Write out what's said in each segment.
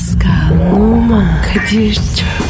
Pascal, Oman, Kadir çok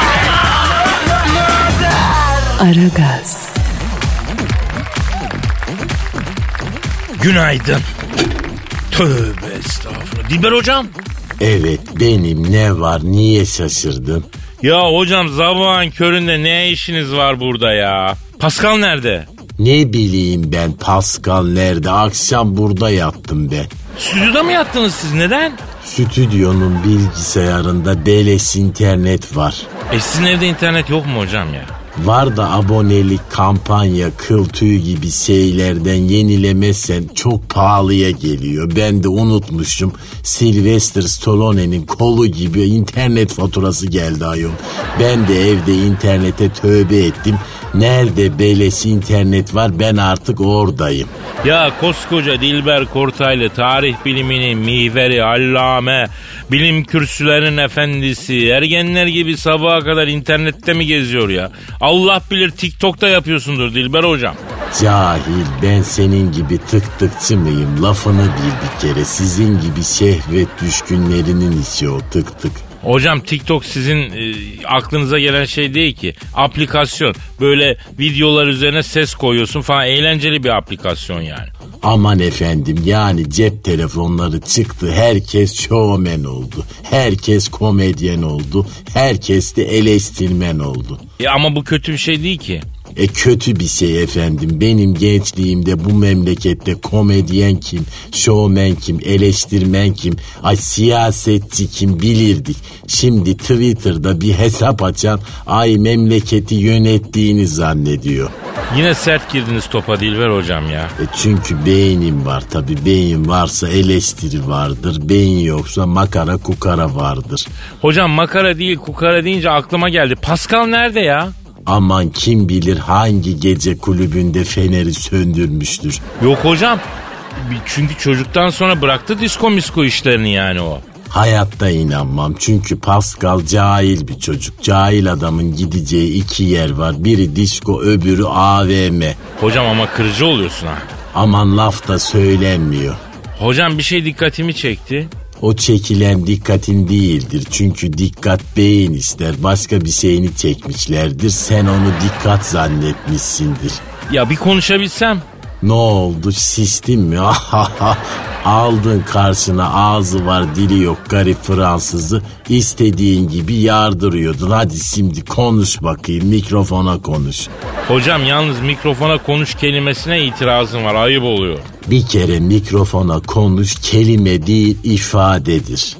Aragaz, Günaydın. Tövbe estağfurullah. Dilber hocam. Evet benim ne var niye şaşırdın? Ya hocam sabahın köründe ne işiniz var burada ya? Pascal nerede? Ne bileyim ben Pascal nerede akşam burada yattım ben. Stüdyoda mı yattınız siz? Neden? Stüdyonun bilgisayarında beleş internet var. E sizin evde internet yok mu hocam ya? Var da abonelik, kampanya, kıl tüy gibi şeylerden yenilemezsen çok pahalıya geliyor. Ben de unutmuşum. Sylvester Stallone'nin kolu gibi internet faturası geldi ayol. Ben de evde internete tövbe ettim. Nerede beleş internet var ben artık oradayım. Ya koskoca Dilber Kortaylı tarih biliminin mihveri, allame, bilim kürsülerinin efendisi, ergenler gibi sabaha kadar internette mi geziyor ya? Allah bilir TikTok'ta yapıyorsundur Dilber hocam. Cahil ben senin gibi tık tıkçı mıyım? Lafını bil bir kere. Sizin gibi şehvet düşkünlerinin işi o tık tık. Hocam TikTok sizin e, aklınıza gelen şey değil ki. Aplikasyon. Böyle videolar üzerine ses koyuyorsun falan. Eğlenceli bir aplikasyon yani. Aman efendim yani cep telefonları çıktı. Herkes showman oldu. Herkes komedyen oldu. Herkes de eleştirmen oldu. E, ama bu kötü bir şey değil ki. E kötü bir şey efendim. Benim gençliğimde bu memlekette komedyen kim, showman kim, eleştirmen kim, ay siyasetçi kim bilirdik. Şimdi Twitter'da bir hesap açan ay memleketi yönettiğini zannediyor. Yine sert girdiniz topa Dilber hocam ya. E çünkü beynim var tabi beyin varsa eleştiri vardır. Beyin yoksa makara kukara vardır. Hocam makara değil kukara deyince aklıma geldi. Pascal nerede ya? Aman kim bilir hangi gece kulübünde feneri söndürmüştür. Yok hocam. Çünkü çocuktan sonra bıraktı disko misko işlerini yani o. Hayatta inanmam çünkü Pascal cahil bir çocuk. Cahil adamın gideceği iki yer var. Biri disco öbürü AVM. Hocam ama kırıcı oluyorsun ha. Aman laf da söylenmiyor. Hocam bir şey dikkatimi çekti. O çekilen dikkatin değildir. Çünkü dikkat beyin ister. Başka bir şeyini çekmişlerdir. Sen onu dikkat zannetmişsindir. Ya bir konuşabilsem. Ne oldu sistin mi? Aldın karşına ağzı var dili yok garip Fransızı istediğin gibi yardırıyordun. Hadi şimdi konuş bakayım mikrofona konuş. Hocam yalnız mikrofona konuş kelimesine itirazım var ayıp oluyor. Bir kere mikrofona konuş kelime değil ifadedir.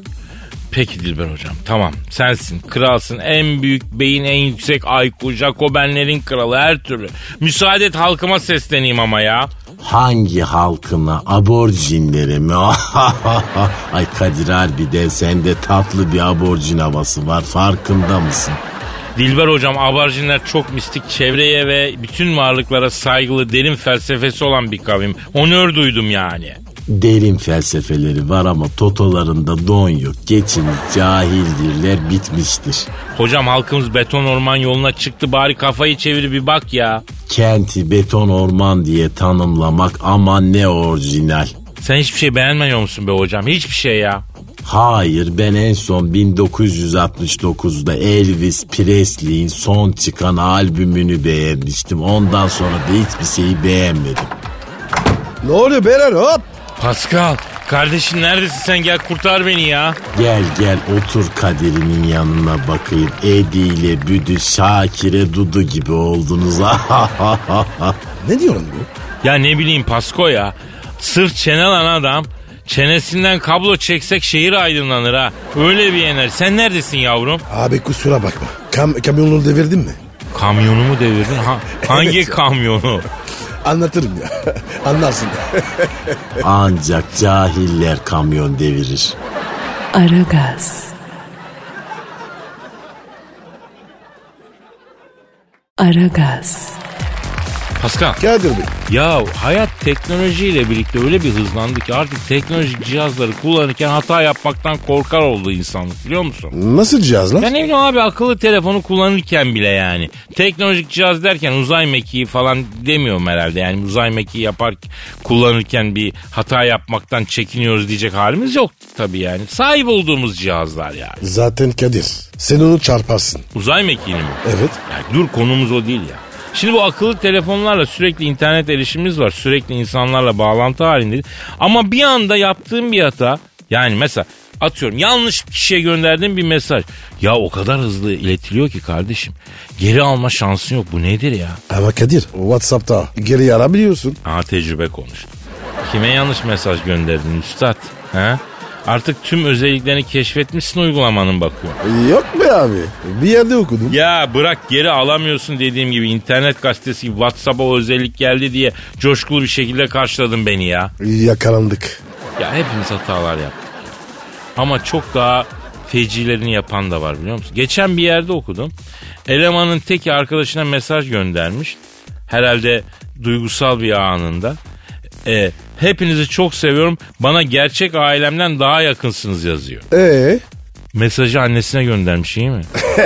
Peki Dilber hocam tamam sensin kralsın en büyük beyin en yüksek IQ Jacobenlerin kralı her türlü. Müsaade et halkıma sesleneyim ama ya. Hangi halkına aborjinlere mi? Ay Kadir harbiden sende tatlı bir aborjin havası var farkında mısın? Dilber hocam aborjinler çok mistik çevreye ve bütün varlıklara saygılı derin felsefesi olan bir kavim. Onur duydum yani. Derin felsefeleri var ama totolarında don yok. Geçiniz cahildirler bitmiştir. Hocam halkımız beton orman yoluna çıktı bari kafayı çevir bir bak ya. Kenti beton orman diye tanımlamak aman ne orijinal. Sen hiçbir şey beğenmiyor musun be hocam? Hiçbir şey ya. Hayır ben en son 1969'da Elvis Presley'in son çıkan albümünü beğenmiştim. Ondan sonra da hiçbir şeyi beğenmedim. Ne oluyor beyler hop. Pascal kardeşim neredesin sen gel kurtar beni ya. Gel gel otur Kadir'inin yanına bakayım. Edi ile Büdü, Şakir'e Dudu gibi oldunuz. Ne diyorsun bu? Ya ne bileyim Pasko ya. Sırf çene lan adam. Çenesinden kablo çeksek şehir aydınlanır ha. Öyle bir enerji. Sen neredesin yavrum? Abi kusura bakma. Kam kamyonunu devirdin mi? Kamyonu mu devirdin? Ha, hangi evet kamyonu? Anlatırım ya. Anlarsın. Ancak cahiller kamyon devirir. Aragaz. Aragaz. Pascal. Kadir Bey. Ya hayat teknolojiyle birlikte öyle bir hızlandı ki artık teknolojik cihazları kullanırken hata yapmaktan korkar oldu insanlık biliyor musun? Nasıl cihazlar? Ya ne bileyim abi akıllı telefonu kullanırken bile yani. Teknolojik cihaz derken uzay mekiği falan demiyorum herhalde. Yani uzay mekiği yapar kullanırken bir hata yapmaktan çekiniyoruz diyecek halimiz yok tabii yani. Sahip olduğumuz cihazlar yani. Zaten Kadir. Sen onu çarparsın. Uzay mekiğini mi? Evet. Ya dur konumuz o değil ya. Şimdi bu akıllı telefonlarla sürekli internet erişimimiz var. Sürekli insanlarla bağlantı halindeyiz. Ama bir anda yaptığım bir hata yani mesela atıyorum yanlış kişiye gönderdiğim bir mesaj. Ya o kadar hızlı iletiliyor ki kardeşim. Geri alma şansın yok. Bu nedir ya? Ama Kadir Whatsapp'ta geri arabiliyorsun. Aha tecrübe konuştu. Kime yanlış mesaj gönderdin üstad? Ha? Artık tüm özelliklerini keşfetmişsin uygulamanın bakıyor. Yok be abi. Bir yerde okudum. Ya bırak geri alamıyorsun dediğim gibi internet gazetesi gibi WhatsApp'a o özellik geldi diye coşkulu bir şekilde karşıladın beni ya. Yakalandık. Ya hepimiz hatalar yaptık. Ama çok daha fecilerini yapan da var biliyor musun? Geçen bir yerde okudum. Elemanın teki arkadaşına mesaj göndermiş. Herhalde duygusal bir anında. E, hepinizi çok seviyorum. Bana gerçek ailemden daha yakınsınız yazıyor. Ee, Mesajı annesine göndermiş iyi mi?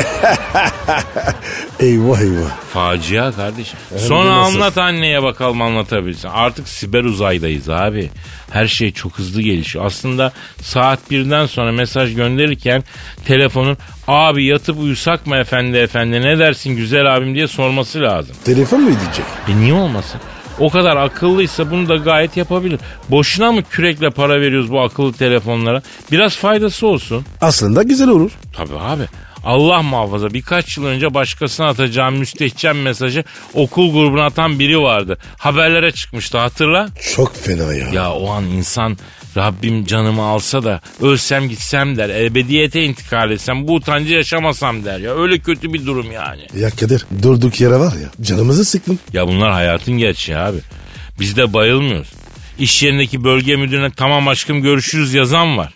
eyvah eyvah. Facia kardeşim. Hem Sonra anlat anneye bakalım anlatabilirsin. Artık siber uzaydayız abi. Her şey çok hızlı gelişiyor. Aslında saat birden sonra mesaj gönderirken telefonun abi yatıp uyusak mı efendi efendi ne dersin güzel abim diye sorması lazım. Telefon mu diyecek? E niye olmasın? O kadar akıllıysa bunu da gayet yapabilir. Boşuna mı kürekle para veriyoruz bu akıllı telefonlara? Biraz faydası olsun. Aslında güzel olur. Tabii abi. Allah muhafaza birkaç yıl önce başkasına atacağım müstehcen mesajı okul grubuna atan biri vardı. Haberlere çıkmıştı hatırla. Çok fena ya. Ya o an insan Rabbim canımı alsa da ölsem gitsem der. Ebediyete intikal etsem bu utancı yaşamasam der ya. Öyle kötü bir durum yani. Ya Kadir durduk yere var ya canımızı sıktın. Ya bunlar hayatın gerçeği abi. Biz de bayılmıyoruz. İş yerindeki bölge müdürüne tamam aşkım görüşürüz yazan var.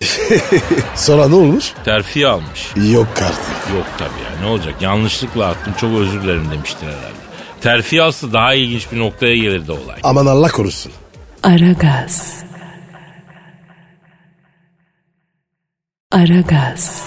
Sonra ne olmuş? Terfi almış. Yok artık. Yok tabii ya ne olacak yanlışlıkla attım çok özür dilerim demiştir herhalde. Terfi alsa daha ilginç bir noktaya gelirdi olay. Aman Allah korusun. Aragaz. Aragaz.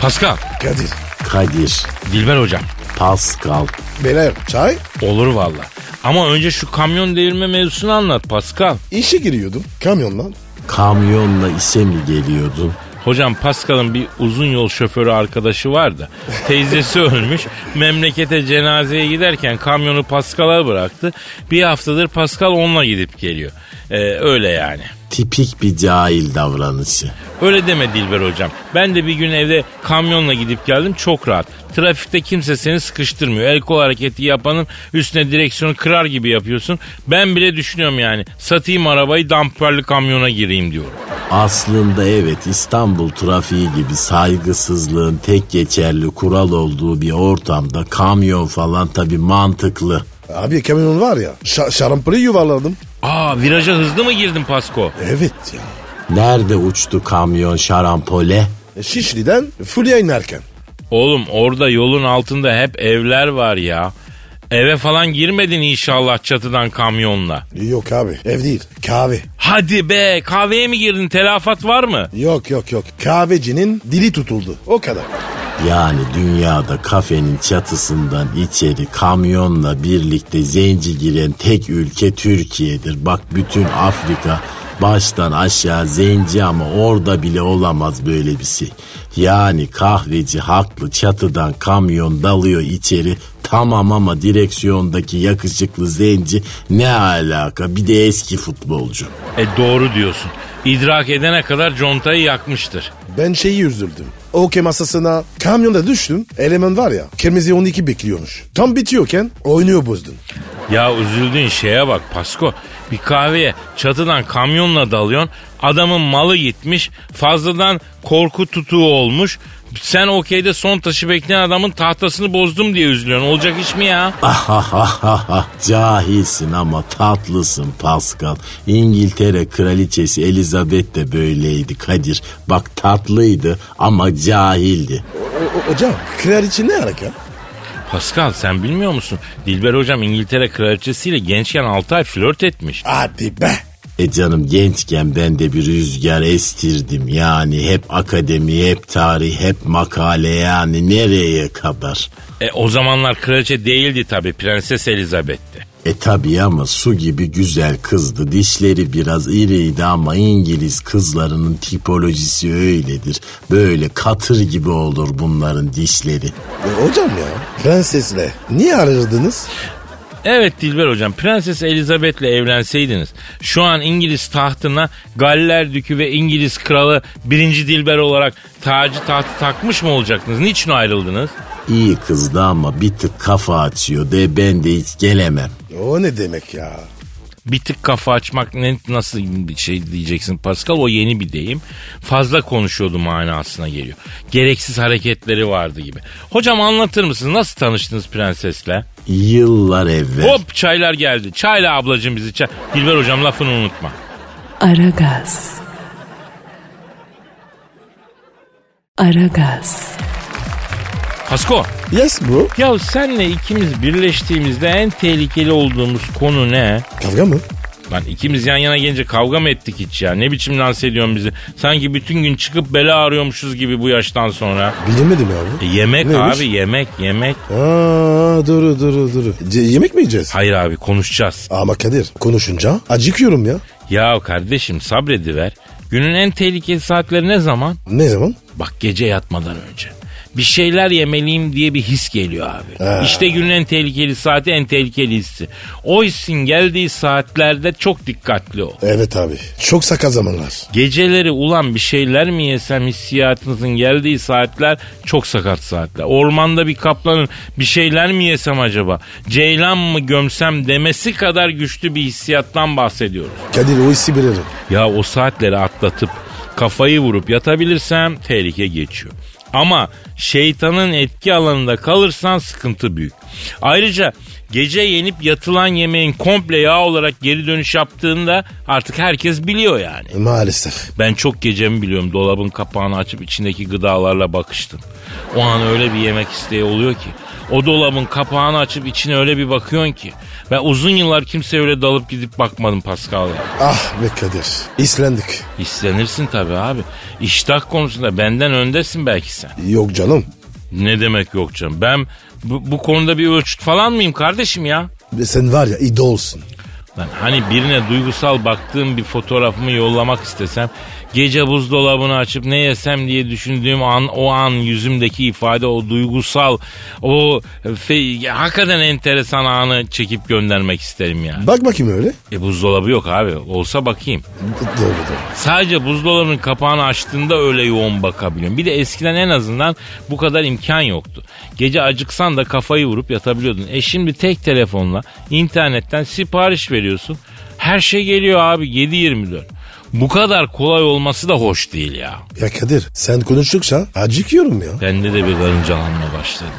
Pascal, Kadir. Kadir, Dilber hocam Pascal, Beyler çay. olur valla. Ama önce şu kamyon devirme mevzusunu anlat Pascal. İşe giriyordum kamyonla. kamyonla işe mi geliyordun? Hocam Pascal'ın bir uzun yol şoförü arkadaşı vardı. Teyzesi ölmüş. Memlekete cenazeye giderken kamyonu Pascal'a bıraktı. Bir haftadır Pascal onunla gidip geliyor. Ee, öyle yani. Tipik bir cahil davranışı. Öyle deme Dilber hocam. Ben de bir gün evde kamyonla gidip geldim çok rahat. Trafikte kimse seni sıkıştırmıyor. El kol hareketi yapanın üstüne direksiyonu kırar gibi yapıyorsun. Ben bile düşünüyorum yani. Satayım arabayı damperli kamyona gireyim diyorum. Aslında evet İstanbul trafiği gibi saygısızlığın tek geçerli kural olduğu bir ortamda kamyon falan tabi mantıklı. Abi kamyon var ya şa- şarampırı yuvarladım. Aa viraja hızlı mı girdin Pasko? Evet ya. Nerede uçtu kamyon şarampole? E, Şişli'den Fulya inerken. Oğlum orada yolun altında hep evler var ya. Eve falan girmedin inşallah çatıdan kamyonla. Yok abi ev değil kahve. Hadi be kahveye mi girdin telafat var mı? Yok yok yok kahvecinin dili tutuldu o kadar. Yani dünyada kafenin çatısından içeri kamyonla birlikte zenci giren tek ülke Türkiye'dir. Bak bütün Afrika baştan aşağı zenci ama orada bile olamaz böyle bir şey. Yani kahveci haklı çatıdan kamyon dalıyor içeri tamam ama direksiyondaki yakışıklı zenci ne alaka bir de eski futbolcu. E doğru diyorsun. İdrak edene kadar contayı yakmıştır. Ben şeyi üzüldüm. Okey masasına kamyonda düştüm. Eleman var ya kırmızı 12 bekliyormuş. Tam bitiyorken oynuyor bozdun. Ya üzüldüğün şeye bak Pasko. Bir kahveye çatıdan kamyonla dalıyorsun. Adamın malı gitmiş. Fazladan korku tutuğu olmuş. Sen okeyde son taşı bekleyen adamın tahtasını bozdum diye üzülüyorsun. Olacak iş mi ya? Cahilsin ama tatlısın Pascal. İngiltere kraliçesi Elizabeth de böyleydi Kadir. Bak tatlıydı ama cahildi. O- hocam kraliçe ne alaka? Pascal sen bilmiyor musun? Dilber hocam İngiltere kraliçesiyle gençken 6 ay flört etmiş. Hadi be. E canım gençken ben de bir rüzgar estirdim. Yani hep akademi, hep tarih, hep makale yani nereye kadar? E, o zamanlar kraliçe değildi tabii Prenses Elizabeth'ti. E tabi ama su gibi güzel kızdı. Dişleri biraz iriydi ama İngiliz kızlarının tipolojisi öyledir. Böyle katır gibi olur bunların dişleri. E, hocam ya prensesle niye arırdınız? Evet Dilber hocam Prenses Elizabeth'le evlenseydiniz şu an İngiliz tahtına Galler Dükü ve İngiliz Kralı 1. Dilber olarak tacı tahtı takmış mı olacaktınız? Niçin ayrıldınız? İyi kızdı ama bir tık kafa açıyor de ben de hiç gelemem. O ne demek ya? Bir tık kafa açmak ne, nasıl bir şey diyeceksin Pascal o yeni bir deyim. Fazla konuşuyordu manasına geliyor. Gereksiz hareketleri vardı gibi. Hocam anlatır mısınız nasıl tanıştınız prensesle? Yıllar evvel. Hop çaylar geldi. Çayla ablacığım bizi çay. Dilber hocam lafını unutma. Aragaz. Aragaz. Pasko Yes bro. ya senle ikimiz birleştiğimizde en tehlikeli olduğumuz konu ne? Kavga mı? Lan ikimiz yan yana gelince kavga mı ettik hiç ya? Ne biçim lanse ediyorsun bizi? Sanki bütün gün çıkıp bela arıyormuşuz gibi bu yaştan sonra. Bilemedim abi. E, yemek Neymiş? abi yemek yemek. Aa dur dur dur. Ce- yemek mi yiyeceğiz? Hayır abi konuşacağız. Ama Kadir konuşunca acıkıyorum ya. Ya kardeşim sabrediver. Günün en tehlikeli saatleri ne zaman? Ne zaman? Bak gece yatmadan önce. Bir şeyler yemeliyim diye bir his geliyor abi. İşte günün en tehlikeli saati en tehlikeli hissi. O hissin geldiği saatlerde çok dikkatli ol. Evet abi. Çok sakat zamanlar. Geceleri ulan bir şeyler mi yesem hissiyatınızın geldiği saatler çok sakat saatler. Ormanda bir kaplanın bir şeyler mi yesem acaba? Ceylan mı gömsem demesi kadar güçlü bir hissiyattan bahsediyoruz. Kadir o hissi bilirim. Ya o saatleri atlatıp kafayı vurup yatabilirsem tehlike geçiyor. Ama şeytanın etki alanında kalırsan sıkıntı büyük. Ayrıca gece yenip yatılan yemeğin komple yağ olarak geri dönüş yaptığında artık herkes biliyor yani. Maalesef. Ben çok gecemi biliyorum dolabın kapağını açıp içindeki gıdalarla bakıştım. O an öyle bir yemek isteği oluyor ki. O dolabın kapağını açıp içine öyle bir bakıyorsun ki. Ben uzun yıllar kimseye öyle dalıp gidip bakmadım Pascal ya. Ah be Kadir. İslendik. İstenirsin tabii abi. İştah konusunda benden öndesin belki sen. Yok canım. Ne demek yok canım. Ben bu, bu konuda bir ölçüt falan mıyım kardeşim ya? Sen var ya idolsun. Lan hani birine duygusal baktığım bir fotoğrafımı yollamak istesem gece buzdolabını açıp ne yesem diye düşündüğüm an o an yüzümdeki ifade o duygusal o fe, hakikaten enteresan anı çekip göndermek isterim yani. Bak bakayım öyle. E buzdolabı yok abi olsa bakayım. Doğru doğru. Sadece buzdolabının kapağını açtığında öyle yoğun bakabiliyorum. Bir de eskiden en azından bu kadar imkan yoktu. Gece acıksan da kafayı vurup yatabiliyordun. E şimdi tek telefonla internetten sipariş veriyorsun. Her şey geliyor abi 7-24. Bu kadar kolay olması da hoş değil ya. Ya Kadir sen konuştukça acıkıyorum ya. Bende de bir karıncalanma başladı.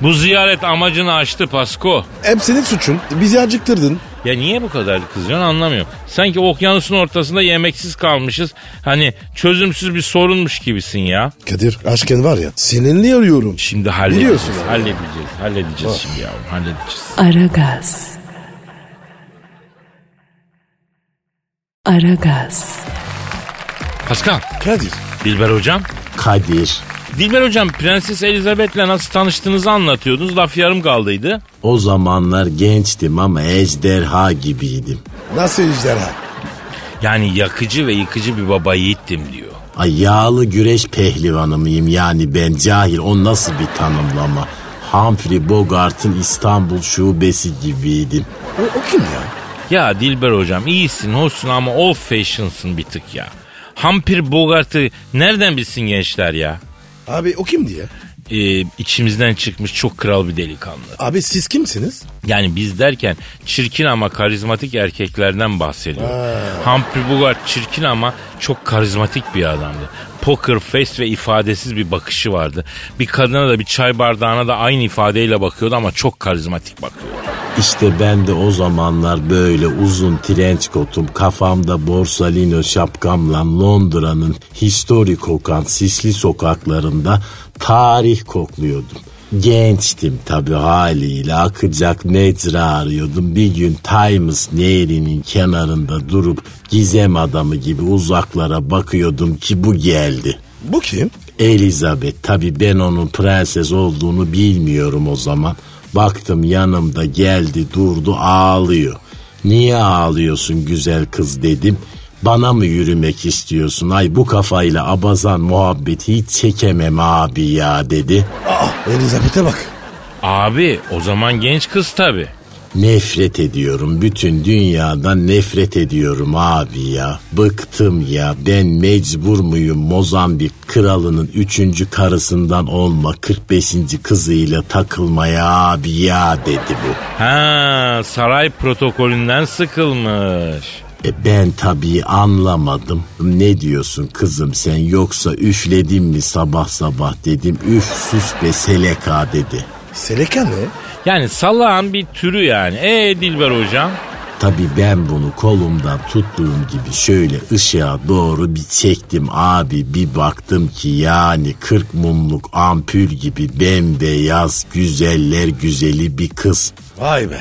Bu ziyaret amacını aştı Pasko. Hep senin suçun. Bizi acıktırdın. Ya niye bu kadar kızıyorsun anlamıyorum. Sanki okyanusun ortasında yemeksiz kalmışız. Hani çözümsüz bir sorunmuş gibisin ya. Kadir aşken var ya seninle arıyorum. Şimdi halledeceğiz. Biliyorsun yani. Halledeceğiz. Halledeceğiz şimdi yavrum. Halledeceğiz. Aragaz. Aragaz. Pascal. Kadir. Dilber hocam. Kadir. Dilber hocam Prenses Elizabeth'le nasıl tanıştığınızı anlatıyordunuz. Laf yarım kaldıydı. O zamanlar gençtim ama ejderha gibiydim. Nasıl ejderha? Yani yakıcı ve yıkıcı bir baba yiğittim diyor. Ay yağlı güreş pehlivanı mıyım yani ben cahil o nasıl bir tanımlama? Humphrey Bogart'ın İstanbul şubesi gibiydim. O, o kim ya? Ya Dilber hocam iyisin hoşsun ama old fashion'sın bir tık ya. Humphrey Bogart'ı nereden bilsin gençler ya? Abi o kimdi ya? Ee, içimizden çıkmış çok kral bir delikanlı. Abi siz kimsiniz? Yani biz derken çirkin ama karizmatik erkeklerden bahsediyor. Humphrey Bogart çirkin ama çok karizmatik bir adamdı. Poker face ve ifadesiz bir bakışı vardı. Bir kadına da bir çay bardağına da aynı ifadeyle bakıyordu ama çok karizmatik bakıyordu. İşte ben de o zamanlar böyle uzun trenç kotum, kafamda borsalino şapkamla Londra'nın historik kokan sisli sokaklarında tarih kokluyordum. Gençtim tabii haliyle akacak mecra arıyordum. Bir gün Times nehrinin kenarında durup gizem adamı gibi uzaklara bakıyordum ki bu geldi. Bu kim? Elizabeth tabii ben onun prenses olduğunu bilmiyorum o zaman. Baktım yanımda geldi durdu ağlıyor. Niye ağlıyorsun güzel kız dedim. Bana mı yürümek istiyorsun? Ay bu kafayla abazan muhabbeti hiç çekemem abi ya dedi. Aa Elizabeth'e bak. Abi o zaman genç kız tabi. Nefret ediyorum. Bütün dünyadan nefret ediyorum abi ya. Bıktım ya. Ben mecbur muyum Mozambik kralının üçüncü karısından olma 45. kızıyla takılmaya abi ya dedi bu. Ha saray protokolünden sıkılmış. E ben tabii anlamadım. Ne diyorsun kızım sen yoksa üfledin mi sabah sabah dedim. Üf sus be seleka dedi. Seleka ne? Yani salağın bir türü yani. E Dilber hocam? Tabii ben bunu kolumdan tuttuğum gibi şöyle ışığa doğru bir çektim abi bir baktım ki yani 40 mumluk ampul gibi bembeyaz güzeller güzeli bir kız. Vay be.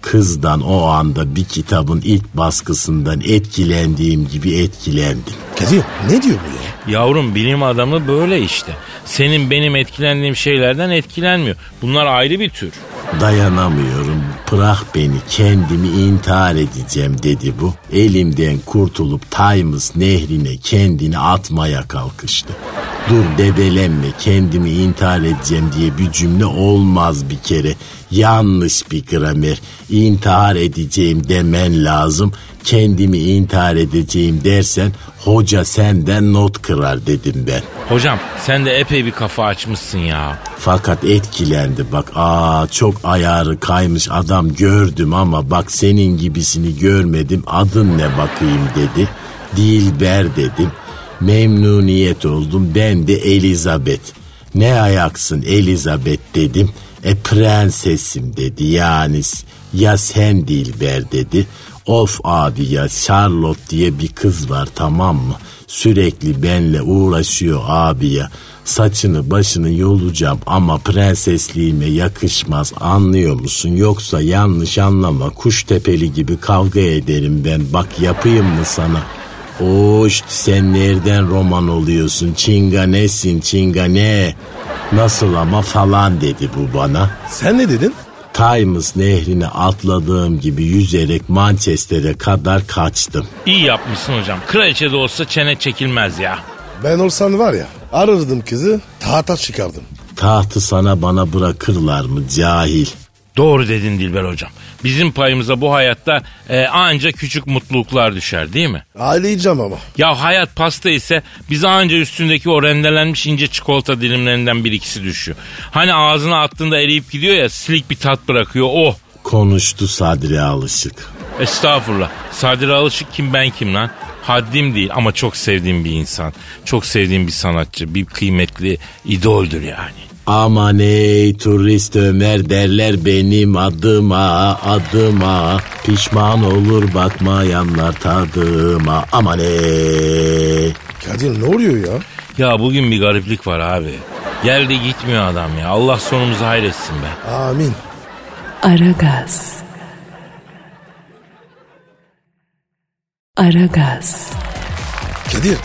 Kızdan o anda bir kitabın ilk baskısından etkilendiğim gibi etkilendim. Kadir ne diyor bu ya? Yavrum bilim adamı böyle işte. Senin benim etkilendiğim şeylerden etkilenmiyor. Bunlar ayrı bir tür. Dayanamıyorum. Bırak beni kendimi intihar edeceğim dedi bu. Elimden kurtulup Times nehrine kendini atmaya kalkıştı. Dur debelenme kendimi intihar edeceğim diye bir cümle olmaz bir kere. Yanlış bir gramer. İntihar edeceğim demen lazım. Kendimi intihar edeceğim dersen hoca senden not kırar dedim ben. Hocam sen de epey bir kafa açmışsın ya. Fakat etkilendi bak aa çok ayarı kaymış adam gördüm ama bak senin gibisini görmedim adın ne bakayım dedi. Dilber dedim. Memnuniyet oldum ben de Elizabeth. Ne ayaksın Elizabeth dedim. E prensesim dedi yani ya sen Dilber dedi. Of abi ya Charlotte diye bir kız var tamam mı? Sürekli benle uğraşıyor abi ya. Saçını başını yolacağım ama prensesliğime yakışmaz anlıyor musun? Yoksa yanlış anlama kuş tepeli gibi kavga ederim ben. Bak yapayım mı sana? Oş sen nereden roman oluyorsun? Çinga nesin çinga ne? Nasıl ama falan dedi bu bana. Sen ne dedin? Times nehrini atladığım gibi yüzerek Manchester'e kadar kaçtım. İyi yapmışsın hocam. Kraliçe de olsa çene çekilmez ya. Ben olsan var ya arardım kızı tahta çıkardım. Tahtı sana bana bırakırlar mı cahil? Doğru dedin Dilber hocam. Bizim payımıza bu hayatta e, anca küçük mutluluklar düşer değil mi? Ağlayacağım ama. Ya hayat pasta ise bize anca üstündeki o rendelenmiş ince çikolata dilimlerinden bir ikisi düşüyor. Hani ağzına attığında eriyip gidiyor ya silik bir tat bırakıyor o. Konuştu Sadri Alışık. Estağfurullah. Sadri Alışık kim ben kim lan? Haddim değil ama çok sevdiğim bir insan. Çok sevdiğim bir sanatçı. Bir kıymetli idoldür yani. Aman ey turist Ömer derler benim adıma adıma Pişman olur bakmayanlar tadıma aman ey Kadir ne oluyor ya? Ya bugün bir gariplik var abi. Geldi gitmiyor adam ya. Allah sonumuzu hayretsin be. Amin. Aragaz. Aragaz. Kadir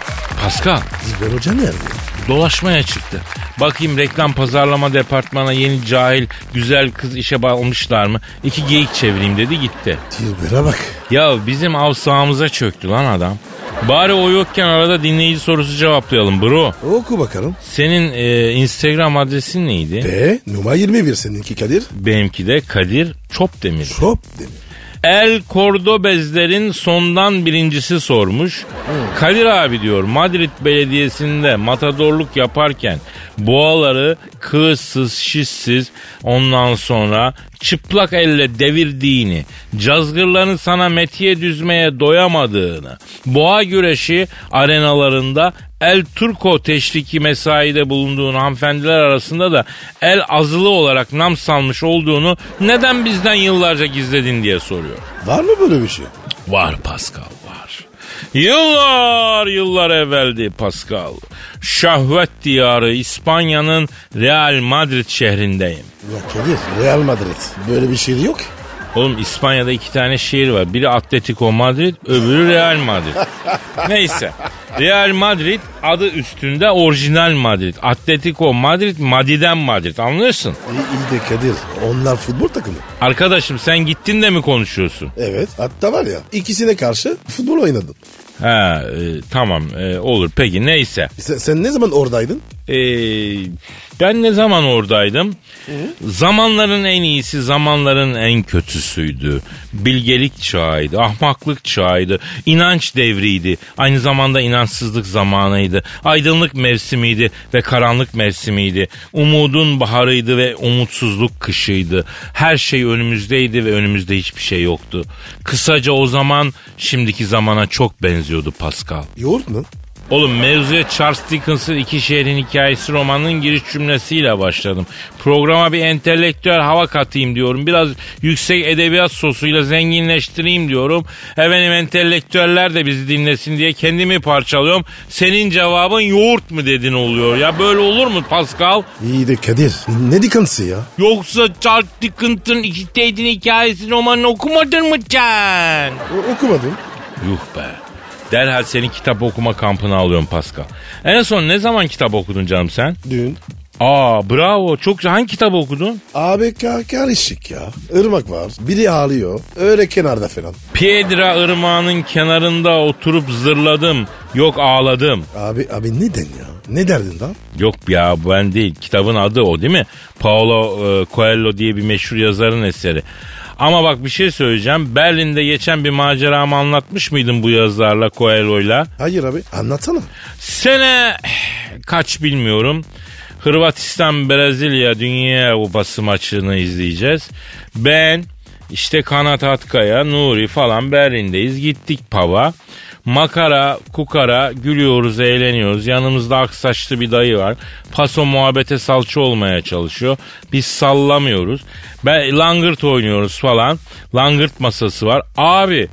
Pascal Dilber Hoca nerede? dolaşmaya çıktı. Bakayım reklam pazarlama departmanına yeni cahil güzel kız işe almışlar mı? İki geyik çevireyim dedi gitti. Dilber'e bak. Ya bizim av sahamıza çöktü lan adam. Bari o yokken arada dinleyici sorusu cevaplayalım bro. Oku bakalım. Senin e, Instagram adresin neydi? B numara 21 seninki Kadir. Benimki de Kadir Çopdemir. Şop demiş. El Cordobezlerin sondan birincisi sormuş. Kadir abi diyor Madrid Belediyesi'nde matadorluk yaparken boğaları kığızsız şişsiz ondan sonra çıplak elle devirdiğini, cazgırların sana metiye düzmeye doyamadığını, boğa güreşi arenalarında El Turco teşriki mesaide bulunduğun hanımefendiler arasında da el azılı olarak nam salmış olduğunu neden bizden yıllarca gizledin diye soruyor. Var mı böyle bir şey? Var Pascal var. Yıllar yıllar evveldi Pascal. Şahvet diyarı İspanya'nın Real Madrid şehrindeyim. Ya Kadir Real Madrid böyle bir şehir yok. Oğlum İspanya'da iki tane şehir var. Biri Atletico Madrid, öbürü Real Madrid. Neyse. Real Madrid adı üstünde orijinal Madrid. Atletico Madrid, Madiden Madrid. Anlıyorsun? İyi, iyi de Kadir onlar futbol takımı. Arkadaşım sen gittin de mi konuşuyorsun? Evet hatta var ya ikisine karşı futbol oynadım. Ha e, tamam e, olur peki neyse. Sen, sen ne zaman oradaydın? E, ben ne zaman oradaydım? Zamanların en iyisi zamanların en kötüsüydü. Bilgelik çağıydı, ahmaklık çağıydı, inanç devriydi. Aynı zamanda inançsızlık zamanıydı. Aydınlık mevsimiydi ve karanlık mevsimiydi. Umudun baharıydı ve umutsuzluk kışıydı. Her şey önümüzdeydi ve önümüzde hiçbir şey yoktu. Kısaca o zaman şimdiki zamana çok benziyordu Pascal. Yoğurt mu? Oğlum mevzuya Charles Dickens'ın iki şehrin hikayesi romanının giriş cümlesiyle başladım. Programa bir entelektüel hava katayım diyorum. Biraz yüksek edebiyat sosuyla zenginleştireyim diyorum. Efendim entelektüeller de bizi dinlesin diye kendimi parçalıyorum. Senin cevabın yoğurt mu dedin oluyor ya. Böyle olur mu Pascal? İyi de Kadir ne dikansı ya? Yoksa Charles Dickens'ın iki şehrin hikayesi romanını okumadın mı sen? O- okumadım. Yuh be. Derhal senin kitap okuma kampına alıyorum Pascal. En son ne zaman kitap okudun canım sen? Dün. Aa bravo. Çok hangi kitap okudun? ABK karışık ya. Irmak var. Biri ağlıyor. Öyle kenarda falan. Piedra ırmağının kenarında oturup zırladım. Yok ağladım. Abi abi neden ya? Ne derdin lan? Yok ya ben değil. Kitabın adı o değil mi? Paulo e, Coelho diye bir meşhur yazarın eseri. Ama bak bir şey söyleyeceğim. Berlin'de geçen bir maceramı anlatmış mıydın bu yazılarla Coelho'yla? Hayır abi anlatsana. Sene kaç bilmiyorum. Hırvatistan Brezilya Dünya Kupası maçını izleyeceğiz. Ben işte Kanat Atkaya, Nuri falan Berlin'deyiz. Gittik pava. Makara, kukara, gülüyoruz, eğleniyoruz. Yanımızda aksaçlı bir dayı var. Paso muhabbete salça olmaya çalışıyor. Biz sallamıyoruz. Ben langırt oynuyoruz falan. Langırt masası var. Abi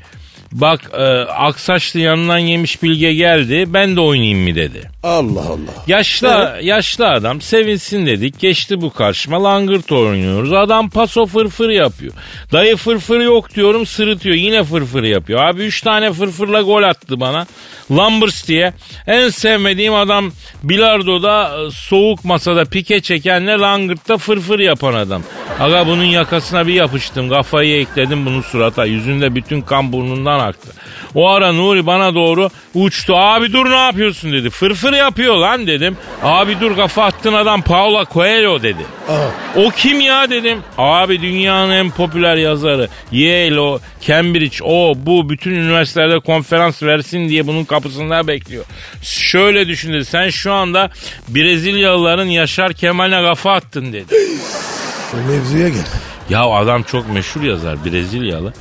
bak e, aksaçlı yanından yemiş bilge geldi. Ben de oynayayım mı dedi. Allah Allah. Yaşlı yaşlı adam sevinsin dedik. Geçti bu karşıma langırt oynuyoruz. Adam paso fırfır yapıyor. Dayı fırfır yok diyorum sırıtıyor. Yine fırfır yapıyor. Abi üç tane fırfırla gol attı bana. Lambers diye. En sevmediğim adam bilardoda e, soğuk masada pike çekenle langırtta fırfır yapan adam. Aga bunun yakasına bir yapıştım. Kafayı ekledim bunun surata. Yüzünde bütün kan burnundan aktı. O ara Nuri bana doğru uçtu. Abi dur ne yapıyorsun dedi. Fırfır yapıyor lan dedim. Abi dur kafa attın adam Paula Coelho dedi. Aha. O kim ya dedim. Abi dünyanın en popüler yazarı. Yale o, Cambridge o bu bütün üniversitelerde konferans versin diye bunun kapısında bekliyor. Şöyle düşün dedi. Sen şu anda Brezilyalıların Yaşar Kemal'e kafa attın dedi. Mevzuya gel. Ya adam çok meşhur yazar Brezilyalı.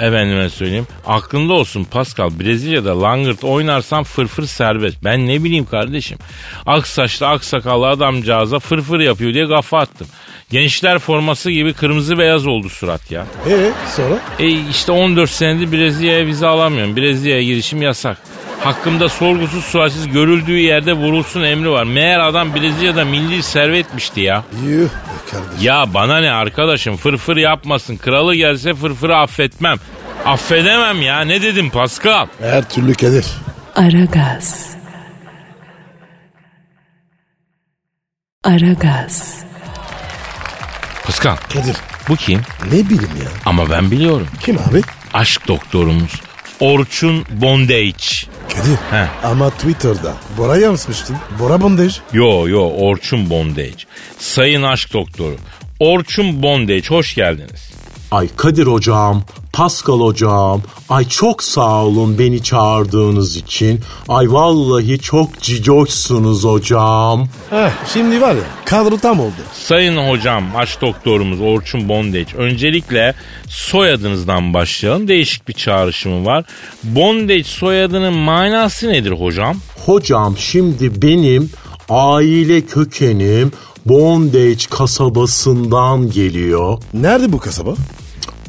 Efendime söyleyeyim. Aklında olsun Pascal. Brezilya'da langırt oynarsan fırfır serbest. Ben ne bileyim kardeşim. Ak saçlı ak sakallı adamcağıza fırfır yapıyor diye kafa attım. Gençler forması gibi kırmızı beyaz oldu surat ya. E sonra? E işte 14 senedir Brezilya'ya vize alamıyorum. Brezilya'ya girişim yasak. Hakkımda sorgusuz sualsiz görüldüğü yerde vurulsun emri var. Meğer adam Brezilya'da milli servetmişti ya. Yuh be kardeşim. Ya bana ne arkadaşım fırfır yapmasın. Kralı gelse fırfırı affetmem. Affedemem ya ne dedim Pascal? Her türlü Kadir. Aragaz. Aragaz. Pascal Kadir. bu kim? Ne bileyim ya. Ama ben biliyorum. Kim abi? Aşk doktorumuz. Orçun Bondage. Kadir. He. Ama Twitter'da Bora yansımıştın. Bora bondaj. Yo yo Orçun Bondage. Sayın aşk doktoru. Orçun Bondage hoş geldiniz. Ay Kadir hocam, Pascal hocam, ay çok sağ olun beni çağırdığınız için. Ay vallahi çok cicoşsunuz hocam. Heh, şimdi var ya kadro tam oldu. Sayın hocam aşk doktorumuz Orçun Bondage. Öncelikle soyadınızdan başlayalım. Değişik bir çağrışımı var. Bondage soyadının manası nedir hocam? Hocam şimdi benim aile kökenim Bondage kasabasından geliyor. Nerede bu kasaba?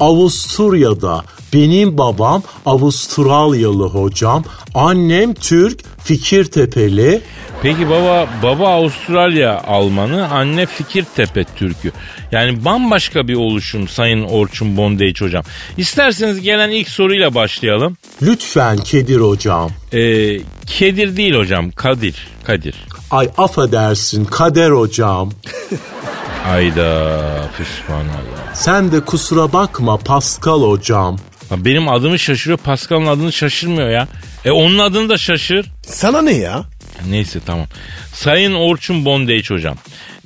Avusturya'da. Benim babam Avustralyalı hocam. Annem Türk, Fikirtepeli. Peki baba baba Avustralya Almanı, anne Fikirtepe Türkü. Yani bambaşka bir oluşum Sayın Orçun Bondage hocam. İsterseniz gelen ilk soruyla başlayalım. Lütfen Kedir hocam. Ee, Kedir değil hocam, Kadir. Kadir. Ay affedersin Kader hocam. Ayda pişman Allah. Sen de kusura bakma Pascal hocam. Ya Benim adımı şaşırıyor, Pascal'ın adını şaşırmıyor ya. E onun adını da şaşır. Sana ne ya? Neyse tamam. Sayın Orçun Bondage hocam.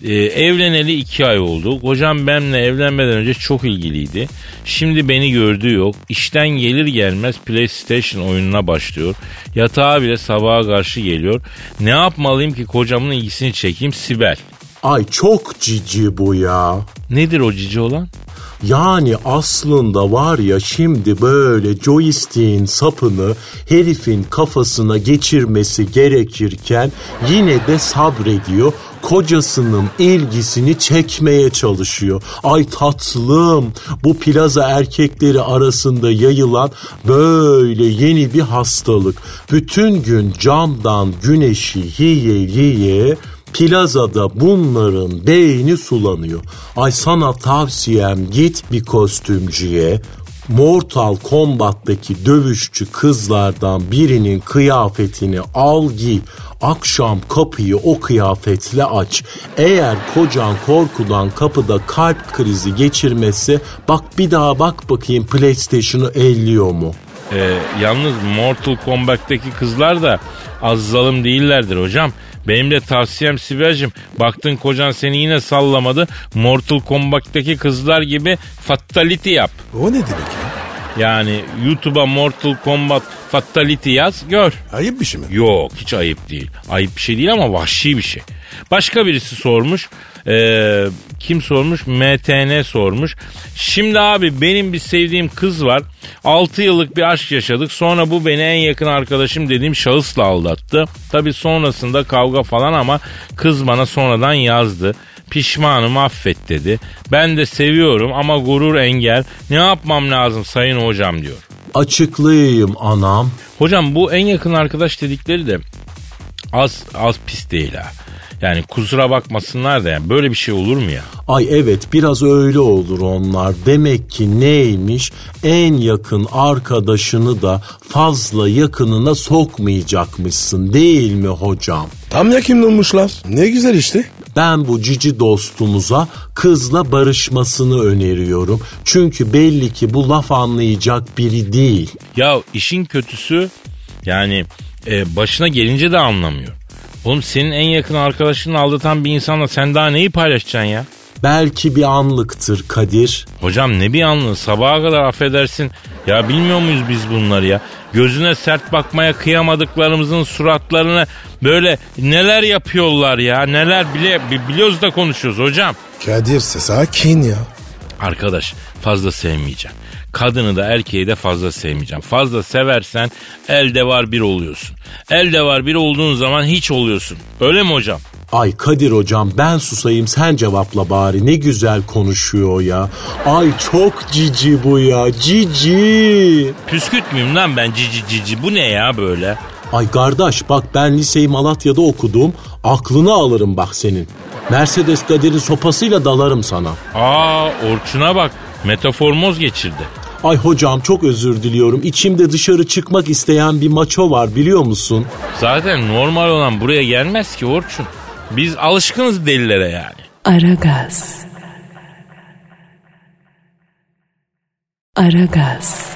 Ee, evleneli iki ay oldu. Hocam benimle evlenmeden önce çok ilgiliydi. Şimdi beni gördüğü yok. İşten gelir gelmez PlayStation oyununa başlıyor. Yatağa bile sabaha karşı geliyor. Ne yapmalıyım ki kocamın ilgisini çekeyim Sibel. Ay çok cici bu ya. Nedir o cici olan? Yani aslında var ya şimdi böyle joystick'in sapını herifin kafasına geçirmesi gerekirken yine de sabrediyor. Kocasının ilgisini çekmeye çalışıyor. Ay tatlım bu plaza erkekleri arasında yayılan böyle yeni bir hastalık. Bütün gün camdan güneşi yiye yiye Plazada bunların beyni sulanıyor. Ay sana tavsiyem git bir kostümcüye. Mortal Kombat'taki dövüşçü kızlardan birinin kıyafetini al giy. Akşam kapıyı o kıyafetle aç. Eğer kocan korkudan kapıda kalp krizi geçirmesi bak bir daha bak bakayım PlayStation'ı elliyor mu? Ee, yalnız Mortal Kombat'taki kızlar da az zalim değillerdir hocam. Benim de tavsiyem Sibel'cim baktın kocan seni yine sallamadı. Mortal Kombat'taki kızlar gibi fatality yap. O ne demek ya? Yani YouTube'a Mortal Kombat fatality yaz gör. Ayıp bir şey mi? Yok hiç ayıp değil. Ayıp bir şey değil ama vahşi bir şey. Başka birisi sormuş. Ee, kim sormuş? MTN sormuş. Şimdi abi benim bir sevdiğim kız var. 6 yıllık bir aşk yaşadık. Sonra bu beni en yakın arkadaşım dediğim şahısla aldattı. Tabi sonrasında kavga falan ama kız bana sonradan yazdı. Pişmanım affet dedi. Ben de seviyorum ama gurur engel. Ne yapmam lazım sayın hocam diyor. Açıklayayım anam. Hocam bu en yakın arkadaş dedikleri de az az pis değil ha. Yani kusura bakmasınlar da yani böyle bir şey olur mu ya? Ay evet biraz öyle olur onlar. Demek ki neymiş? En yakın arkadaşını da fazla yakınına sokmayacakmışsın değil mi hocam? Tam yakın olmuşlar. Ne güzel işte. Ben bu cici dostumuza kızla barışmasını öneriyorum. Çünkü belli ki bu laf anlayacak biri değil. Ya işin kötüsü yani e, başına gelince de anlamıyor. Oğlum senin en yakın arkadaşını aldatan bir insanla sen daha neyi paylaşacaksın ya? Belki bir anlıktır Kadir. Hocam ne bir anlığı sabaha kadar affedersin. Ya bilmiyor muyuz biz bunları ya? Gözüne sert bakmaya kıyamadıklarımızın suratlarını böyle neler yapıyorlar ya? Neler bile bi- biliyoruz da konuşuyoruz hocam. Kadir sakin ya. Arkadaş fazla sevmeyeceğim. Kadını da erkeği de fazla sevmeyeceğim. Fazla seversen elde var bir oluyorsun. Elde var bir olduğun zaman hiç oluyorsun. Öyle mi hocam? Ay Kadir hocam ben susayım sen cevapla bari ne güzel konuşuyor ya. Ay çok cici bu ya cici. Püskürt müyüm lan ben cici cici bu ne ya böyle? Ay kardeş bak ben liseyi Malatya'da okudum aklını alırım bak senin. Mercedes Kadir'in sopasıyla dalarım sana. Aa Orçun'a bak metaformoz geçirdi. Ay hocam çok özür diliyorum. İçimde dışarı çıkmak isteyen bir maço var biliyor musun? Zaten normal olan buraya gelmez ki Orçun. Biz alışkınız delilere yani. Aragaz. Aragaz.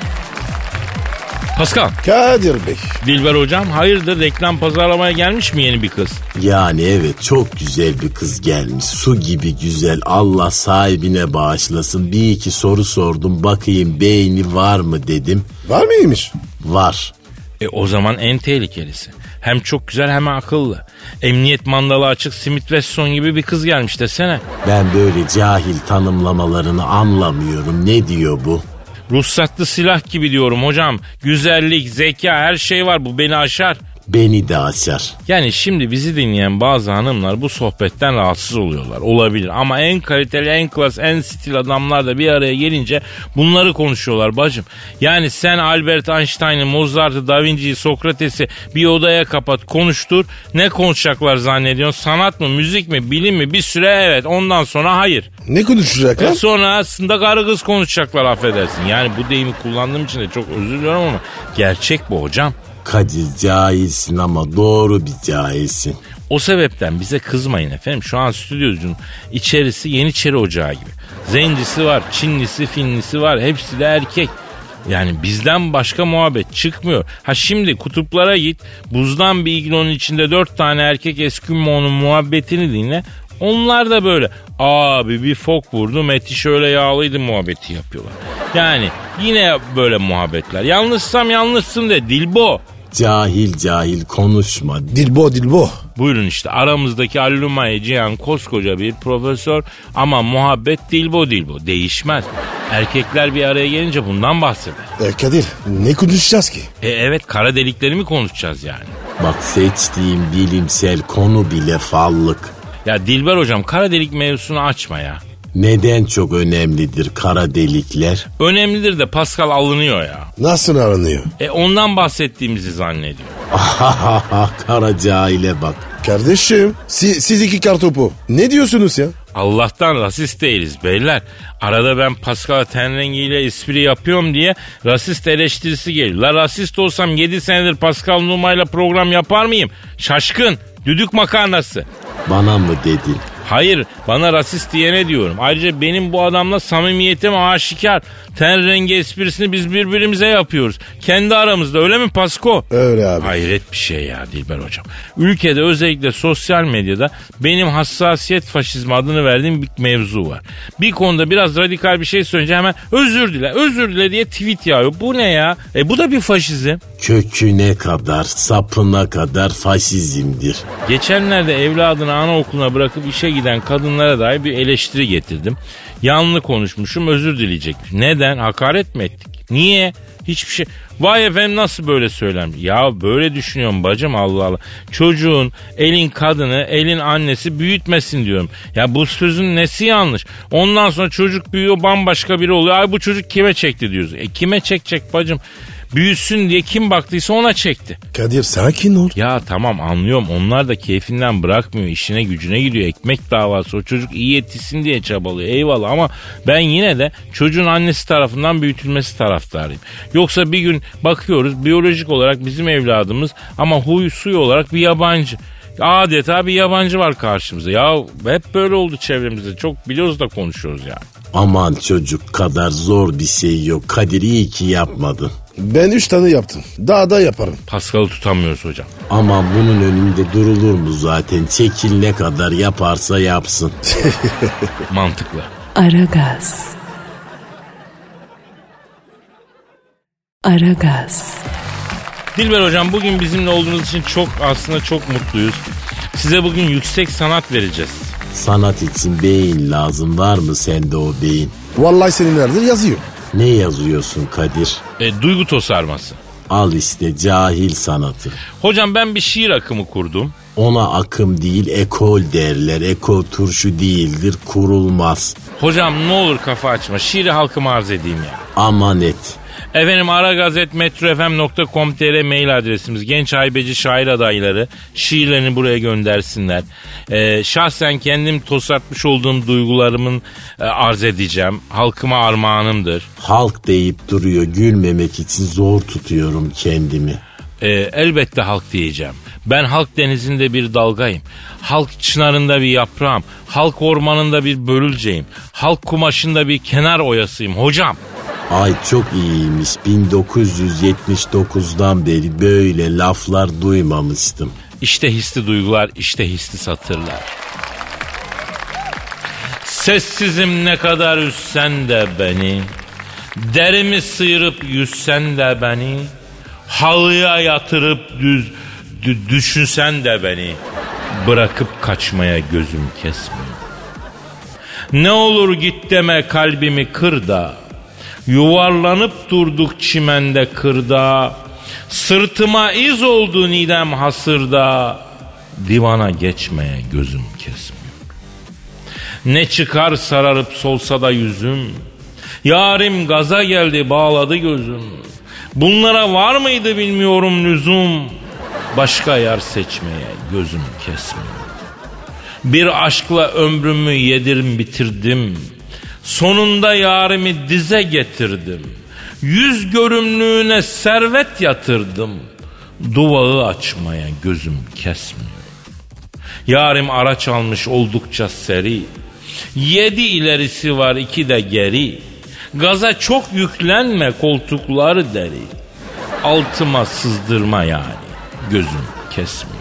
Pascal, Kadir Bey. Dilber hocam hayırdır reklam pazarlamaya gelmiş mi yeni bir kız? Yani evet çok güzel bir kız gelmiş. Su gibi güzel. Allah sahibine bağışlasın. Bir iki soru sordum. Bakayım beyni var mı dedim. Var mıymış? Var. E o zaman en tehlikelisi. Hem çok güzel hem akıllı. Emniyet mandalı açık Smith Wesson gibi bir kız gelmiş desene. Ben böyle cahil tanımlamalarını anlamıyorum. Ne diyor bu? Ruhsatlı silah gibi diyorum hocam. Güzellik, zeka her şey var bu beni aşar. Beni de açar. Yani şimdi bizi dinleyen bazı hanımlar bu sohbetten rahatsız oluyorlar. Olabilir ama en kaliteli, en klas, en stil adamlar da bir araya gelince bunları konuşuyorlar bacım. Yani sen Albert Einstein'ı, Mozart'ı, Da Vinci'yi, Sokrates'i bir odaya kapat konuştur. Ne konuşacaklar zannediyorsun? Sanat mı, müzik mi, bilim mi? Bir süre evet ondan sonra hayır. Ne konuşacak E sonra aslında karı kız konuşacaklar affedersin. Yani bu deyimi kullandığım için de çok özür diliyorum ama gerçek bu hocam. Kadir cahilsin ama doğru bir cahilsin. O sebepten bize kızmayın efendim. Şu an stüdyocunun içerisi Yeniçeri Ocağı gibi. Zencisi var, Çinlisi, Finlisi var. Hepsi de erkek. Yani bizden başka muhabbet çıkmıyor. Ha şimdi kutuplara git. Buzdan bir iglonun içinde dört tane erkek Eskimo'nun muhabbetini dinle. Onlar da böyle abi bir fok vurdu Meti şöyle yağlıydı muhabbeti yapıyorlar. Yani yine böyle muhabbetler. Yanlışsam yanlışsın de Dilbo. Cahil cahil konuşma. Dilbo dilbo. Buyurun işte aramızdaki Allumay Cihan koskoca bir profesör ama muhabbet dilbo dilbo değişmez. Erkekler bir araya gelince bundan bahseder. E Kadir ne konuşacağız ki? E evet kara delikleri mi konuşacağız yani? Bak seçtiğim bilimsel konu bile fallık. Ya Dilber hocam kara delik mevzusunu açma ya. Neden çok önemlidir kara delikler? Önemlidir de Pascal alınıyor ya. Nasıl aranıyor? E ondan bahsettiğimizi zannediyor. kara cahile bak. Kardeşim si- siz iki kartopu. Ne diyorsunuz ya? Allah'tan rasist değiliz beyler. Arada ben Pascal ten rengiyle espri yapıyorum diye rasist eleştirisi geliyor. La rasist olsam 7 senedir Pascal Numa'yla program yapar mıyım? Şaşkın, düdük makarnası. Bana mı dedin? Hayır bana rasist diyene diyorum. Ayrıca benim bu adamla samimiyetim aşikar. Ten rengi esprisini biz birbirimize yapıyoruz. Kendi aramızda öyle mi Pasko? Öyle abi. Hayret bir şey ya Dilber hocam. Ülkede özellikle sosyal medyada benim hassasiyet faşizmi adını verdiğim bir mevzu var. Bir konuda biraz radikal bir şey söyleyince hemen özür dile özür dile diye tweet yağıyor. Bu ne ya? E bu da bir faşizm. Köküne kadar, sapına kadar faşizmdir. Geçenlerde evladını anaokuluna bırakıp işe giden kadınlara dair bir eleştiri getirdim. Yanlı konuşmuşum özür dileyecekmiş. Neden? Hakaret mi ettik? Niye? Hiçbir şey. Vay efendim nasıl böyle söylenmiş? Ya böyle düşünüyorum bacım Allah Allah. Çocuğun elin kadını elin annesi büyütmesin diyorum. Ya bu sözün nesi yanlış? Ondan sonra çocuk büyüyor bambaşka biri oluyor. Ay bu çocuk kime çekti diyoruz. E kime çekecek bacım? Büyüsün diye kim baktıysa ona çekti. Kadir sakin ol. Ya tamam anlıyorum onlar da keyfinden bırakmıyor işine gücüne gidiyor ekmek davası o çocuk iyi yetişsin diye çabalıyor eyvallah ama ben yine de çocuğun annesi tarafından büyütülmesi taraftarıyım. Yoksa bir gün bakıyoruz biyolojik olarak bizim evladımız ama huy suyu olarak bir yabancı. Adeta bir yabancı var karşımıza. Ya hep böyle oldu çevremizde. Çok biliyoruz da konuşuyoruz yani. Aman çocuk kadar zor bir şey yok. Kadir iyi ki yapmadın. Ben üç tane yaptım. Daha da yaparım. Paskal'ı tutamıyoruz hocam. Ama bunun önünde durulur mu zaten? Çekil ne kadar yaparsa yapsın. Mantıklı. Aragaz. Aragaz. Dilber hocam bugün bizimle olduğunuz için çok aslında çok mutluyuz. Size bugün yüksek sanat vereceğiz. Sanat için beyin lazım. Var mı sende o beyin? Vallahi seninlerde yazıyor. Ne yazıyorsun Kadir? E, duygu tosarması. Al işte cahil sanatı. Hocam ben bir şiir akımı kurdum. Ona akım değil ekol derler. Ekol turşu değildir kurulmaz. Hocam ne olur kafa açma. Şiiri halkıma arz edeyim ya. Aman et. Efendim aragazetmetrofm.com.tr mail adresimiz. Genç haybeci şair adayları şiirlerini buraya göndersinler. Ee, şahsen kendim tosartmış olduğum duygularımın e, arz edeceğim. Halkıma armağanımdır. Halk deyip duruyor gülmemek için zor tutuyorum kendimi. Ee, elbette halk diyeceğim. Ben halk denizinde bir dalgayım. Halk çınarında bir yaprağım. Halk ormanında bir börülceğim. Halk kumaşında bir kenar oyasıyım hocam. Ay çok iyiymiş 1979'dan beri böyle laflar duymamıştım. İşte hisli duygular, işte hisli satırlar. Sessizim ne kadar üssen de beni, derimi sıyırıp yüzsen de beni, halıya yatırıp düz dü- düşünsen de beni, bırakıp kaçmaya gözüm kesmiyor. Ne olur git deme kalbimi kır da, yuvarlanıp durduk çimende kırda, Sırtıma iz oldu nidem hasırda. Divana geçmeye gözüm kesmiyor. Ne çıkar sararıp solsa da yüzüm. Yarim gaza geldi bağladı gözüm. Bunlara var mıydı bilmiyorum lüzum. Başka yar seçmeye gözüm kesmiyor. Bir aşkla ömrümü yedim bitirdim. Sonunda yarimi dize getirdim. Yüz görümlüğüne servet yatırdım. Duvağı açmaya gözüm kesmiyor. Yarim araç almış oldukça seri. Yedi ilerisi var iki de geri. Gaza çok yüklenme koltukları deri. Altıma sızdırma yani. Gözüm kesmiyor.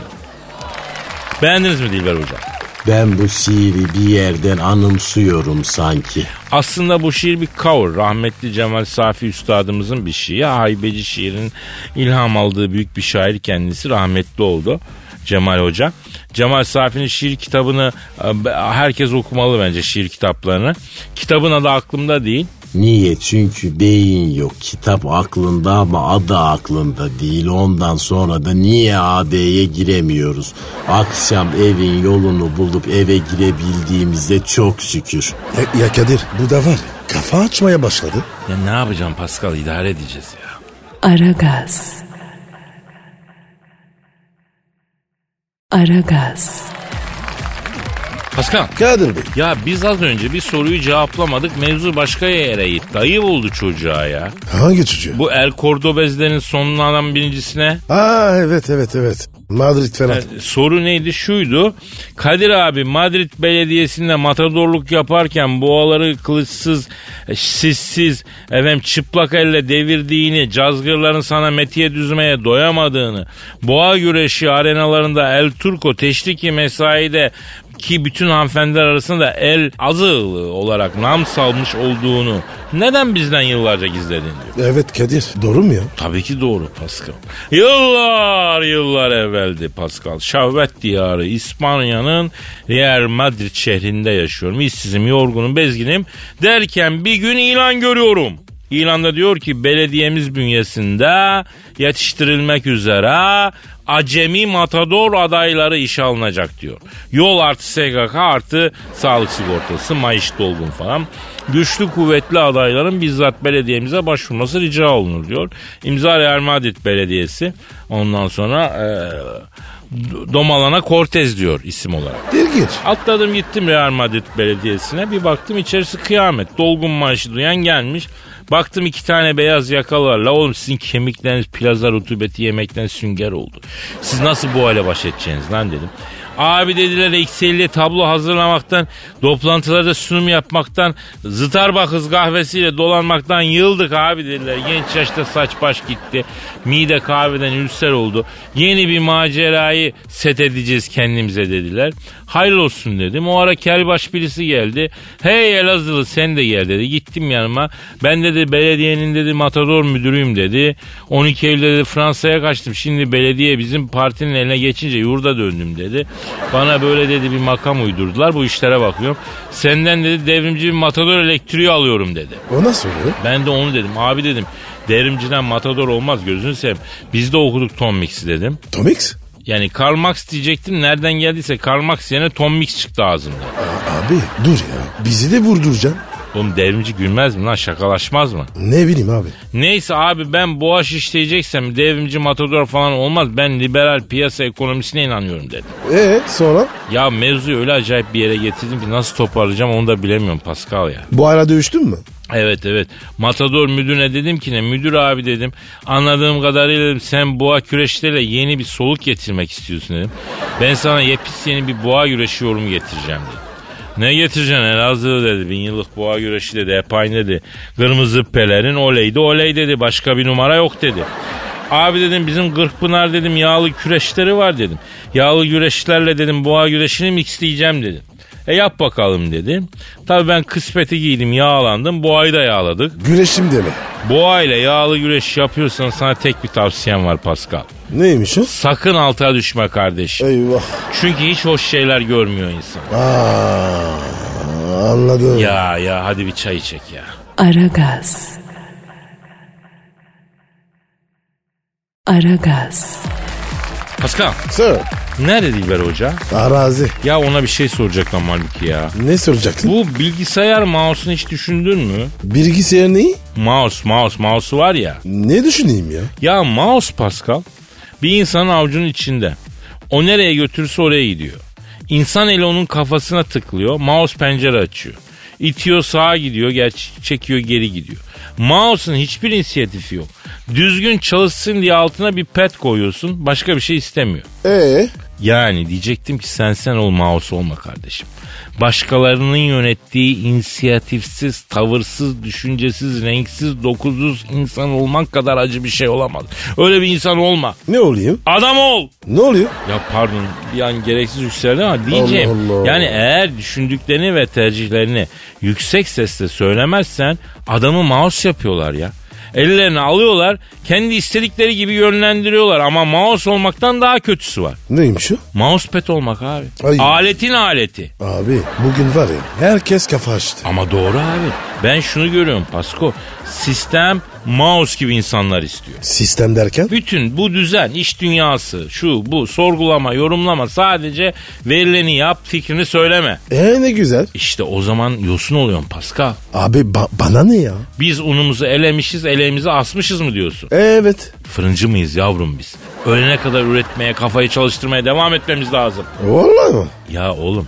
Beğendiniz mi Dilber Hocam? Ben bu şiiri bir yerden anımsıyorum sanki. Aslında bu şiir bir cover. Rahmetli Cemal Safi Üstadımızın bir şiiri. Haybeci şiirin ilham aldığı büyük bir şair kendisi rahmetli oldu. Cemal Hoca. Cemal Safi'nin şiir kitabını e, herkes okumalı bence şiir kitaplarını. Kitabın adı aklımda değil. Niye? Çünkü beyin yok. Kitap aklında ama adı aklında değil. Ondan sonra da niye AD'ye giremiyoruz? Akşam evin yolunu bulup eve girebildiğimizde çok şükür. Ya, ya Kadir bu da var kafa açmaya başladı. Ya ne yapacağım Pascal idare edeceğiz ya. Aragaz. Aragaz. Pascal. Kadir Bey Ya biz az önce bir soruyu cevaplamadık. Mevzu başka yere gitti. Ayıp oldu çocuğa ya. hangi çocuğu? Bu El Cordobez'lerin sonuna adam birincisine Aa evet evet evet. Madrid falan. E, soru neydi? Şuydu. Kadir abi Madrid Belediyesi'nde matadorluk yaparken boğaları kılıçsız, e, sissiz, efendim çıplak elle devirdiğini, cazgırların sana metiye düzmeye doyamadığını, boğa güreşi arenalarında El Turco teşriki mesaide ki bütün hanımefendiler arasında el azığlığı olarak nam salmış olduğunu neden bizden yıllarca gizledin diyor. Evet Kadir doğru mu ya? Tabii ki doğru Pascal. Yıllar yıllar evveldi Pascal. Şahvet diyarı İspanya'nın Real Madrid şehrinde yaşıyorum. İşsizim, yorgunum, bezginim derken bir gün ilan görüyorum. İlanda diyor ki belediyemiz bünyesinde yetiştirilmek üzere acemi matador adayları işe alınacak diyor. Yol artı SGK artı sağlık sigortası, maaş dolgun falan. Güçlü kuvvetli adayların bizzat belediyemize başvurması rica olunur diyor. İmza Real Madrid Belediyesi. Ondan sonra e, Domalana Cortez diyor isim olarak. İlginç. Atladım gittim Real Madrid Belediyesi'ne. Bir baktım içerisi kıyamet. Dolgun maaşı duyan gelmiş. Baktım iki tane beyaz yakalı var. La oğlum sizin kemikleriniz plaza rutubeti yemekten sünger oldu. Siz nasıl bu hale baş edeceksiniz lan dedim. Abi dediler Excel'le tablo hazırlamaktan, toplantılarda sunum yapmaktan, Starbucks kahvesiyle dolanmaktan yıldık abi dediler. Genç yaşta saç baş gitti. Mide kahveden ülser oldu. Yeni bir macerayı set edeceğiz kendimize dediler. Hayır olsun dedim. O ara kelbaş birisi geldi. Hey Elazığlı sen de gel dedi. Gittim yanıma. Ben dedi belediyenin dedi matador müdürüyüm dedi. 12 Eylül'de dedi Fransa'ya kaçtım. Şimdi belediye bizim partinin eline geçince yurda döndüm dedi. Bana böyle dedi bir makam uydurdular. Bu işlere bakıyorum. Senden dedi devrimci bir matador elektriği alıyorum dedi. O nasıl oluyor? Ben de onu dedim. Abi dedim devrimciden matador olmaz gözünü seveyim. Biz de okuduk Tom Mix'i dedim. Tomix? Yani Karl Marx diyecektim. Nereden geldiyse Karl Marx yerine Tom Mix çıktı ağzımda. Abi dur ya. Bizi de vurduracaksın. Oğlum devrimci gülmez mi lan şakalaşmaz mı? Ne bileyim abi. Neyse abi ben boğaç işleyeceksem devrimci matador falan olmaz. Ben liberal piyasa ekonomisine inanıyorum dedim. E sonra? Ya mevzuyu öyle acayip bir yere getirdim ki nasıl toparlayacağım onu da bilemiyorum Pascal ya. Bu ara dövüştün mü? Evet evet. Matador müdürüne dedim ki ne? Müdür abi dedim. Anladığım kadarıyla dedim sen boğa güreşleriyle yeni bir soluk getirmek istiyorsun dedim. Ben sana yepis yeni bir boğa güreşi yorumu getireceğim dedim. Ne getireceksin Elazığ dedi. Bin yıllık boğa güreşi dedi. Hep aynı dedi. Kırmızı pelerin oleydi oley dedi. Başka bir numara yok dedi. Abi dedim bizim Gırkpınar dedim yağlı güreşleri var dedim. Yağlı güreşlerle dedim boğa güreşini mixleyeceğim dedim. E yap bakalım dedi. Tabii ben kıspeti giydim yağlandım. Boğayı da yağladık. Güreşim deme. Boğa ile yağlı güreş yapıyorsan sana tek bir tavsiyem var Pascal. Neymiş o? Sakın alta düşme kardeşim. Eyvah. Çünkü hiç hoş şeyler görmüyor insan. Aa, anladım. Ya ya hadi bir çay içek ya. Aragaz. Aragaz, Pascal Sir. nerede Dilber Hoca? Arazi. Ya ona bir şey soracaktım halbuki ya. Ne soracaktın? Bu bilgisayar mouse'unu hiç düşündün mü? Bilgisayar neyi? Mouse, mouse, mouse'u var ya. Ne düşüneyim ya? Ya mouse Pascal bir insanın avucunun içinde. O nereye götürürse oraya gidiyor. İnsan eli onun kafasına tıklıyor. Mouse pencere açıyor. İtiyor sağa gidiyor, geç, çekiyor geri gidiyor. Mouse'un hiçbir inisiyatifi yok. Düzgün çalışsın diye altına bir pet koyuyorsun. Başka bir şey istemiyor. Ee, Yani diyecektim ki sen sen ol mouse olma kardeşim. Başkalarının yönettiği inisiyatifsiz, tavırsız, düşüncesiz, renksiz, dokuzsuz insan olmak kadar acı bir şey olamaz. Öyle bir insan olma. ne olayım? Adam ol. Ne oluyor? Ya pardon bir an gereksiz yükseldi ama diyeceğim. Allah Allah. Yani eğer düşündüklerini ve tercihlerini yüksek sesle söylemezsen adamı mouse yapıyorlar ya. Ellerini alıyorlar kendi istedikleri gibi yönlendiriyorlar ama mouse olmaktan daha kötüsü var. Neymiş o? Mousepad olmak abi. Ay. Aletin aleti. Abi bugün var ya herkes kafa açtı. Ama doğru abi. Ben şunu görüyorum Pasko. Sistem mouse gibi insanlar istiyor. Sistem derken? Bütün bu düzen, iş dünyası, şu bu sorgulama, yorumlama sadece verileni yap, fikrini söyleme. Ee ne güzel. İşte o zaman yosun oluyorsun Pascal. Abi ba- bana ne ya? Biz unumuzu elemişiz, eleğimizi asmışız mı diyorsun? Evet. Fırıncı mıyız yavrum biz? Ölene kadar üretmeye, kafayı çalıştırmaya devam etmemiz lazım. Vallahi mı? Ya oğlum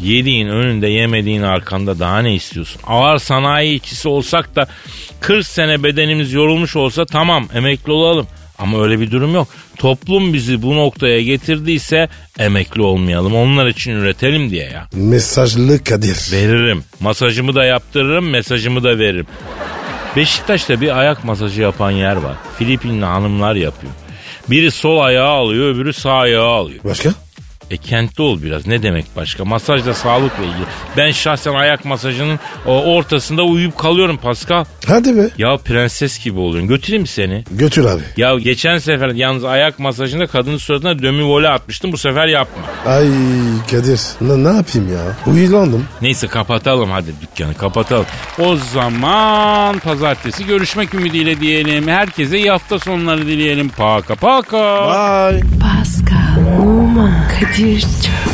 yediğin önünde yemediğin arkanda daha ne istiyorsun? Ağır sanayi işçisi olsak da 40 sene bedenimiz yorulmuş olsa tamam emekli olalım. Ama öyle bir durum yok. Toplum bizi bu noktaya getirdiyse emekli olmayalım. Onlar için üretelim diye ya. Mesajlı Kadir. Veririm. Masajımı da yaptırırım, mesajımı da veririm. Beşiktaş'ta bir ayak masajı yapan yer var. Filipinli hanımlar yapıyor. Biri sol ayağı alıyor, öbürü sağ ayağı alıyor. Başka? E kentli ol biraz. Ne demek başka? Masaj da sağlıkla ilgili. Ben şahsen ayak masajının o, ortasında uyuyup kalıyorum Pascal. Hadi be. Ya prenses gibi oluyorsun. Götüreyim mi seni? Götür abi. Ya geçen sefer yalnız ayak masajında kadının suratına dömü vole atmıştım. Bu sefer yapma. Ay Kadir ne, ne yapayım ya? Uyulandım. Neyse kapatalım hadi dükkanı kapatalım. O zaman pazartesi görüşmek ümidiyle diyelim. Herkese iyi hafta sonları dileyelim. Paka paka. Bye. Pascal, Oman, Kadir çok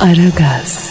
Aragaz.